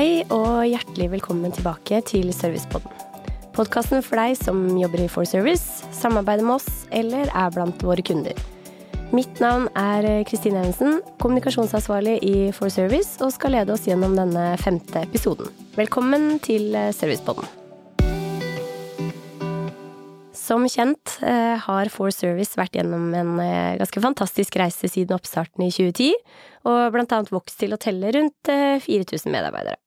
Hei og hjertelig velkommen tilbake til Servicepodden. Podkasten for deg som jobber i For Service, samarbeider med oss eller er blant våre kunder. Mitt navn er Kristine Evensen, kommunikasjonsansvarlig i For Service, og skal lede oss gjennom denne femte episoden. Velkommen til Servicepodden. Som kjent eh, har For Service vært gjennom en eh, ganske fantastisk reise siden oppstarten i 2010, og blant annet vokst til å telle rundt 4000 eh, medarbeidere.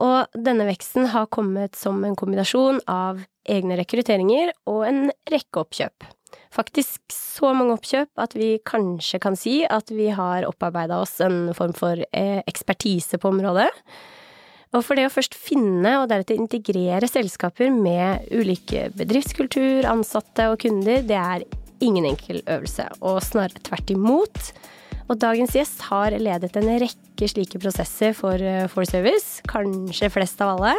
Og denne veksten har kommet som en kombinasjon av egne rekrutteringer og en rekke oppkjøp. Faktisk så mange oppkjøp at vi kanskje kan si at vi har opparbeida oss en form for eh, ekspertise på området. Og for det å først finne og deretter integrere selskaper med ulike bedriftskultur, ansatte og kunder, det er ingen enkel øvelse, og snarere tvert imot. Og dagens gjest har ledet en rekke slike prosesser for eh, For Service, kanskje flest av alle.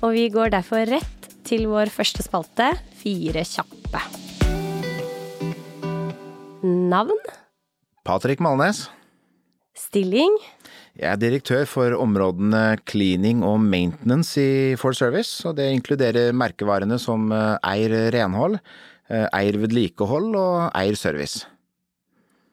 Og vi går derfor rett til vår første spalte, Fire kjappe. Navn? Patrick Malnes. Stilling? Jeg er direktør for områdene cleaning og maintenance i For Service, og det inkluderer merkevarene som eier Eir renhold, eier Eir vedlikehold og Eir service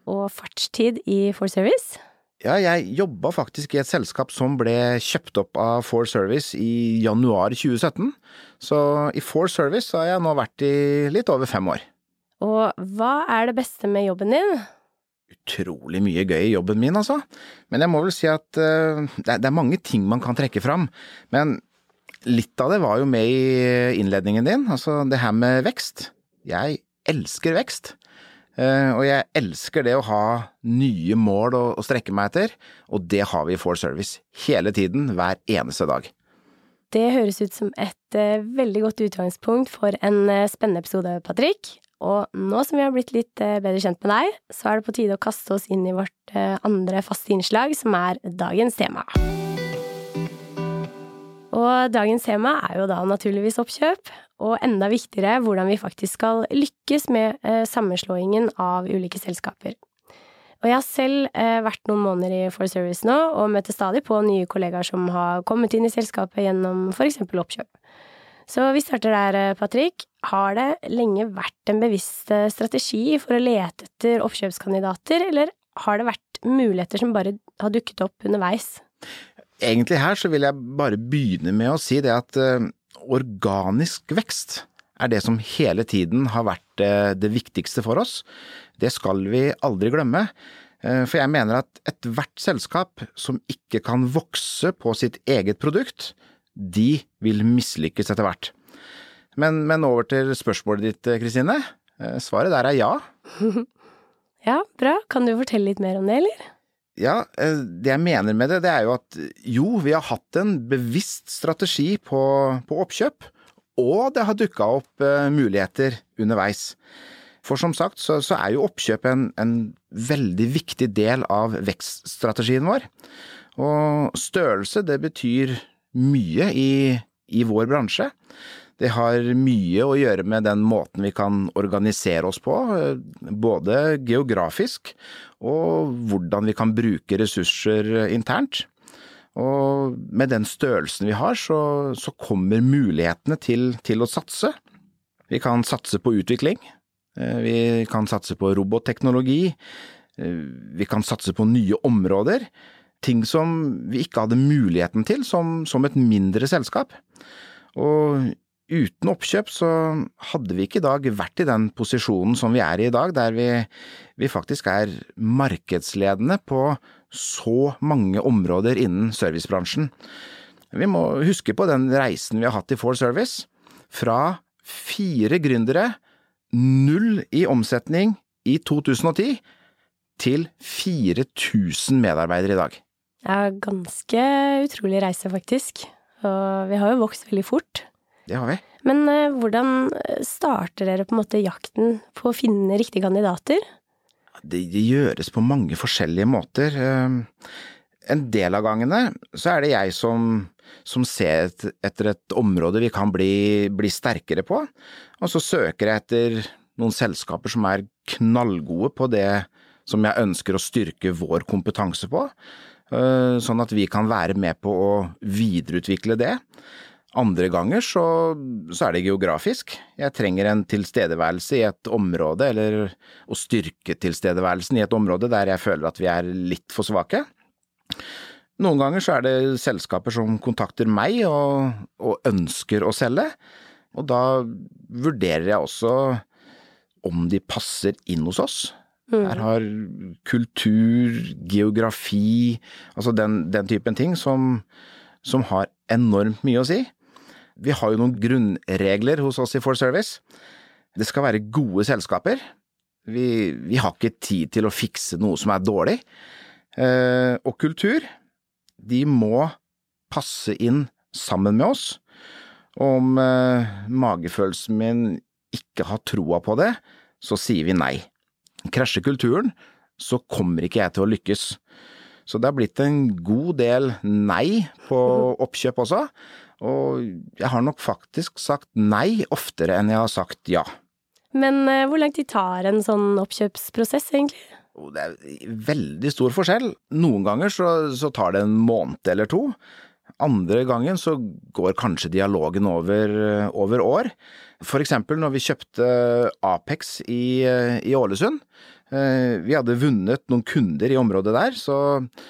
og fartstid i For Service? Ja, jeg jobba faktisk i et selskap som ble kjøpt opp av For Service i januar 2017. Så i For Service har jeg nå vært i litt over fem år. Og hva er det beste med jobben din? Utrolig mye gøy i jobben min, altså. Men jeg må vel si at uh, det, er mange ting man kan trekke fram. Men litt av det var jo med i innledningen din, altså det her med vekst. Jeg elsker vekst. Eh, og jeg elsker det å ha nye mål å, strekke meg etter, og det har vi i For Service. Hele tiden, hver eneste dag. Det høres ut som et uh, veldig godt utgangspunkt for en uh, spennende episode, Patrick. Og nå som vi har blitt litt bedre kjent med deg, så er det på tide å kaste oss inn i vårt andre faste innslag, som er dagens tema. Og dagens tema er jo da naturligvis oppkjøp, og enda viktigere hvordan vi faktisk skal lykkes med eh, sammenslåingen av ulike selskaper. Og jeg har selv eh, vært noen måneder i For Service nå, og møter stadig på nye kollegaer som har kommet inn i selskapet gjennom eksempel oppkjøp. Så vi starter der, eh, Patrick. Har det lenge vært en bevisst strategi for å lete etter oppkjøpskandidater, eller har det vært muligheter som bare har dukket opp underveis? Egentlig her så vil jeg bare begynne med å si det at uh, organisk vekst er det som hele tiden har vært uh, det viktigste for oss. Det skal vi aldri glemme. Uh, for jeg mener at ethvert selskap som ikke kan vokse på sitt eget produkt, de vil mislykkes etter hvert. Men, men over til spørsmålet ditt, Kristine. Svaret der er ja. ja, bra. Kan du fortelle litt mer om det, eller? Ja, eh, det jeg mener med det, det er jo at jo, vi har hatt en bevisst strategi på, på oppkjøp, og det har dukka opp uh, muligheter underveis. For som sagt så, så er jo oppkjøp en, en, veldig viktig del av vekststrategien vår. Og størrelse, det betyr mye i, i vår bransje. Det har mye å gjøre med den måten vi kan organisere oss på, eh, både geografisk og hvordan vi kan bruke ressurser internt. Og med den størrelsen vi har, så, så kommer mulighetene til, til, å satse. Vi kan satse på utvikling. Eh, vi kan satse på robotteknologi. Eh, vi kan satse på nye områder. Ting som vi ikke hadde muligheten til som, som et mindre selskap. Og uten oppkjøp så hadde vi ikke i dag vært i den posisjonen som vi er i i dag, der vi, vi, faktisk er markedsledende på så mange områder innen servicebransjen. Vi må huske på den reisen vi har hatt i For Service. Fra fire gründere, null i omsetning i 2010, til 4000 medarbeidere i dag. Ja, ganske utrolig reise, faktisk. Og vi har jo vokst veldig fort. Det har vi. Men uh, hvordan starter dere på en måte jakten på å finne riktige kandidater? Det, det gjøres på mange forskjellige måter. Uh, en del av gangene så er det jeg som, som ser et, etter et område vi kan bli, bli sterkere på, og så søker jeg etter noen selskaper som er knallgode på det som jeg ønsker å styrke vår kompetanse på. eh, sånn at vi kan være med på å videreutvikle det. Andre ganger så, så, er det geografisk. Jeg trenger en tilstedeværelse i et område, eller å styrke tilstedeværelsen i et område der jeg føler at vi er litt for svake. Noen ganger så er det selskaper som kontakter meg og, og ønsker å selge, og da vurderer jeg også om de passer inn hos oss. Mm. Her har kultur, geografi, altså den, den typen ting som, som har enormt mye å si. Vi har jo noen grunnregler hos oss i For Service. Det skal være gode selskaper. Vi, vi har ikke tid til å fikse noe som er dårlig. Eh, og kultur, de må passe inn sammen med oss. Om eh, magefølelsen min ikke har troa på det, så sier vi nei. Krasjer kulturen, så kommer ikke jeg til å lykkes. Så det har blitt en god del nei på oppkjøp også, og jeg har nok faktisk sagt nei oftere enn jeg har sagt ja. Men eh, hvor lang tid tar en sånn oppkjøpsprosess, egentlig? Det er veldig stor forskjell. Noen ganger så, så tar det en måned eller to. Andre gangen så går kanskje dialogen over, over år. For eksempel når vi kjøpte Apex i, i Ålesund. Eh, vi hadde vunnet noen kunder i området der, så,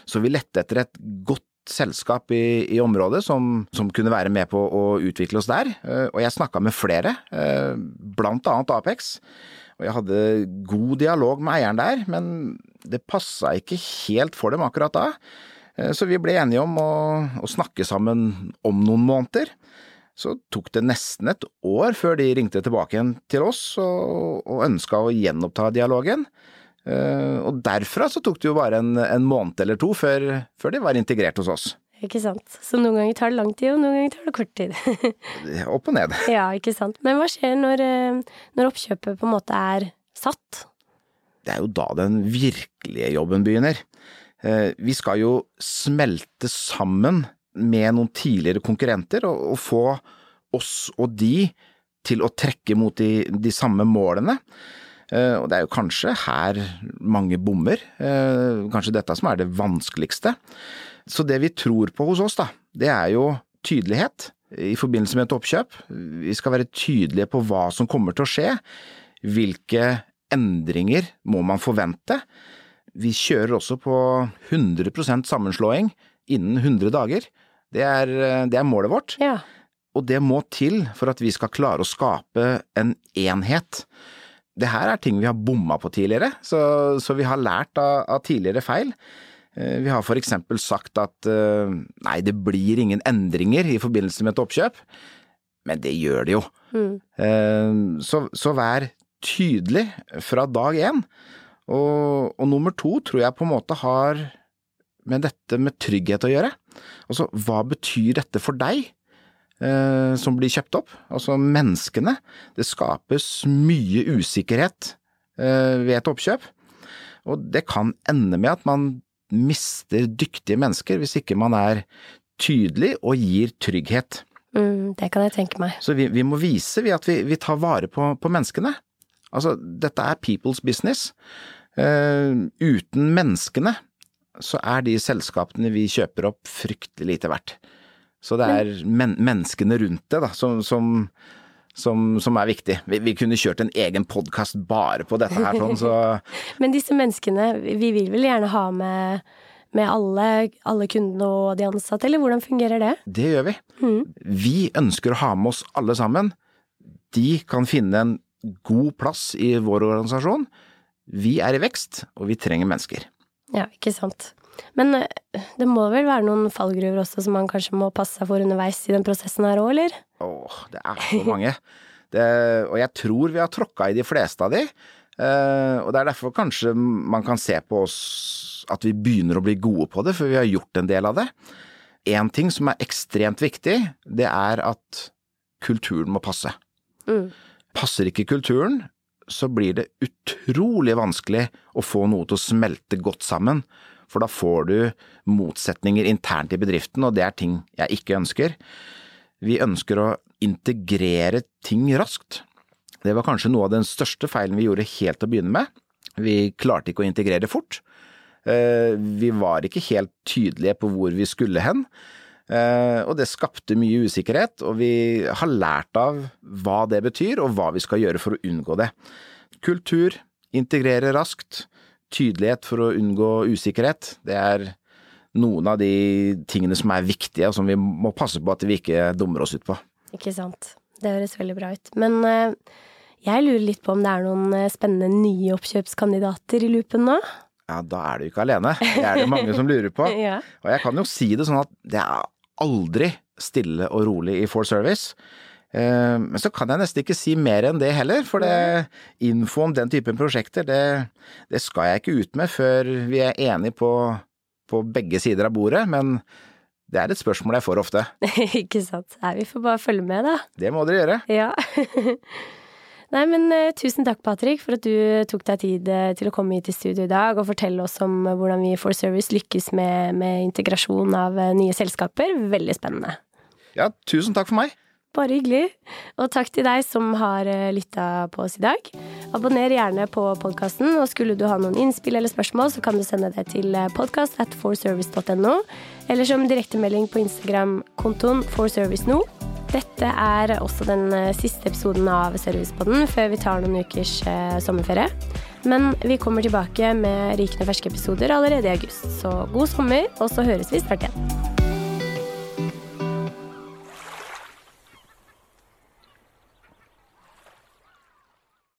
så vi lette etter et godt selskap i, i området som, som, kunne være med på å utvikle oss der, eh, og jeg snakka med flere, eh, blant annet Apex. Og jeg hadde god dialog med eieren der, men det passa ikke helt for dem akkurat da. Eh, så vi ble enige om å, å snakke sammen om noen måneder. Så tok det nesten et år før de ringte tilbake igjen til oss og, og ønska å gjenoppta dialogen. Eh, og derfra så tok det jo bare en, en måned eller to før, før, de var integrert hos oss. Ikke sant. Så noen ganger tar det lang tid, og noen ganger tar det kort tid. Opp og ned. Ja, ikke sant. Men hva skjer når, eh, når oppkjøpet på en måte er satt? Det er jo da den virkelige jobben begynner. Eh, vi skal jo smelte sammen med noen tidligere konkurrenter og, og få oss og de til å trekke mot de, de samme målene. Eh, og det er jo kanskje her mange bommer, eh, kanskje dette som er det vanskeligste. Så det vi tror på hos oss, da, det er jo tydelighet i forbindelse med et oppkjøp. Vi skal være tydelige på hva som kommer til å skje, hvilke endringer må man forvente. Vi kjører også på 100% sammenslåing innen 100 dager. Det er, det er målet vårt. Ja. Og det må til for at vi skal klare å skape en enhet det her er ting vi har bomma på tidligere, så, så vi har lært av, av, tidligere feil. Eh, vi har for eksempel sagt at eh, nei, det blir ingen endringer i forbindelse med et oppkjøp, men det gjør det jo. Mm. Eh, så, så, vær tydelig fra dag én. Og, og nummer to tror jeg på en måte har med dette med trygghet å gjøre. Altså, hva betyr dette for deg? Eh, som blir kjøpt opp, altså menneskene. Det skapes mye usikkerhet eh, ved et oppkjøp, og det kan ende med at man mister dyktige mennesker hvis ikke man er tydelig og gir trygghet. Mm, det kan jeg tenke meg. Så vi, vi må vise at vi, vi, tar vare på, på, menneskene. Altså, dette er people's business. Uh, uten menneskene så er de selskapene vi kjøper opp fryktelig lite verdt. Så det er men menneskene rundt det da, som, som, som, som er viktig. Vi, vi, kunne kjørt en egen podkast bare på dette her, sånn, så Men disse menneskene, vi vil vel gjerne ha med, med alle, alle, kundene og de ansatte, eller hvordan fungerer det? Det gjør vi. Mm. Vi ønsker å ha med oss alle sammen. De kan finne en god plass i vår organisasjon. Vi er i vekst, og vi trenger mennesker. Ja, ikke sant. Men eh, det må vel være noen fallgruver også som man kanskje må passe seg for underveis i den prosessen her òg, eller? Åh, det er så mange. Det, og jeg tror vi har tråkka i de fleste av de. Uh, og det er derfor kanskje man kan se på oss at vi begynner å bli gode på det, for vi har gjort en del av det. En ting som er ekstremt viktig, det er at kulturen må passe. Mm. Passer ikke kulturen, så blir det utrolig vanskelig å få noe til å smelte godt sammen for da får du motsetninger internt i bedriften, og det er ting jeg ikke ønsker. Vi ønsker å integrere ting raskt. Det var kanskje noe av den største feilen vi gjorde helt til å begynne med. Vi klarte ikke å integrere fort. Eh, vi var ikke helt tydelige på hvor vi skulle hen. Eh, og det skapte mye usikkerhet, og vi har lært av hva det betyr, og hva vi skal gjøre for å unngå det. Kultur, integrere raskt, tydelighet for å unngå usikkerhet, det er noen av de tingene som er viktige, og som vi må passe på at vi ikke dummer oss ut på. Ikke sant. Det høres veldig bra ut. Men uh, jeg lurer litt på om det er noen eh, spennende nye oppkjøpskandidater i loopen nå? Ja, da er du ikke alene. Det er det mange som lurer på. ja. Og jeg kan jo si det sånn at det er aldri stille og rolig i Four Service. Eh, men så kan jeg nesten ikke si mer enn det heller, for det, info om den typen prosjekter, det, det skal jeg ikke ut med før vi er enige på på begge sider av bordet, men det er et spørsmål jeg får ofte. Ikke sant. Nei, vi får bare følge med, da. Det må dere gjøre. Ja. Nei, men uh, tusen takk, Patrick, for at du tok deg tid uh, til å komme hit til studio i dag og fortelle oss om hvordan vi i For Service lykkes med, med integrasjon av nye selskaper. Veldig spennende. Ja, tusen takk for meg. Bare hyggelig. Og takk til deg som har eh, lytta på oss i dag. Abonner gjerne på podkasten, og skulle du ha noen innspill eller spørsmål, så kan du sende det til eh, podkast at forservice.no, eller som direktemelding på Instagram-kontoen forserviceno. Dette er også den eh, siste episoden av Servicepodden før vi tar noen ukers sommerferie. Men vi kommer tilbake med rykende ferske episoder allerede i august. Så god sommer, og så høres vi snart igjen.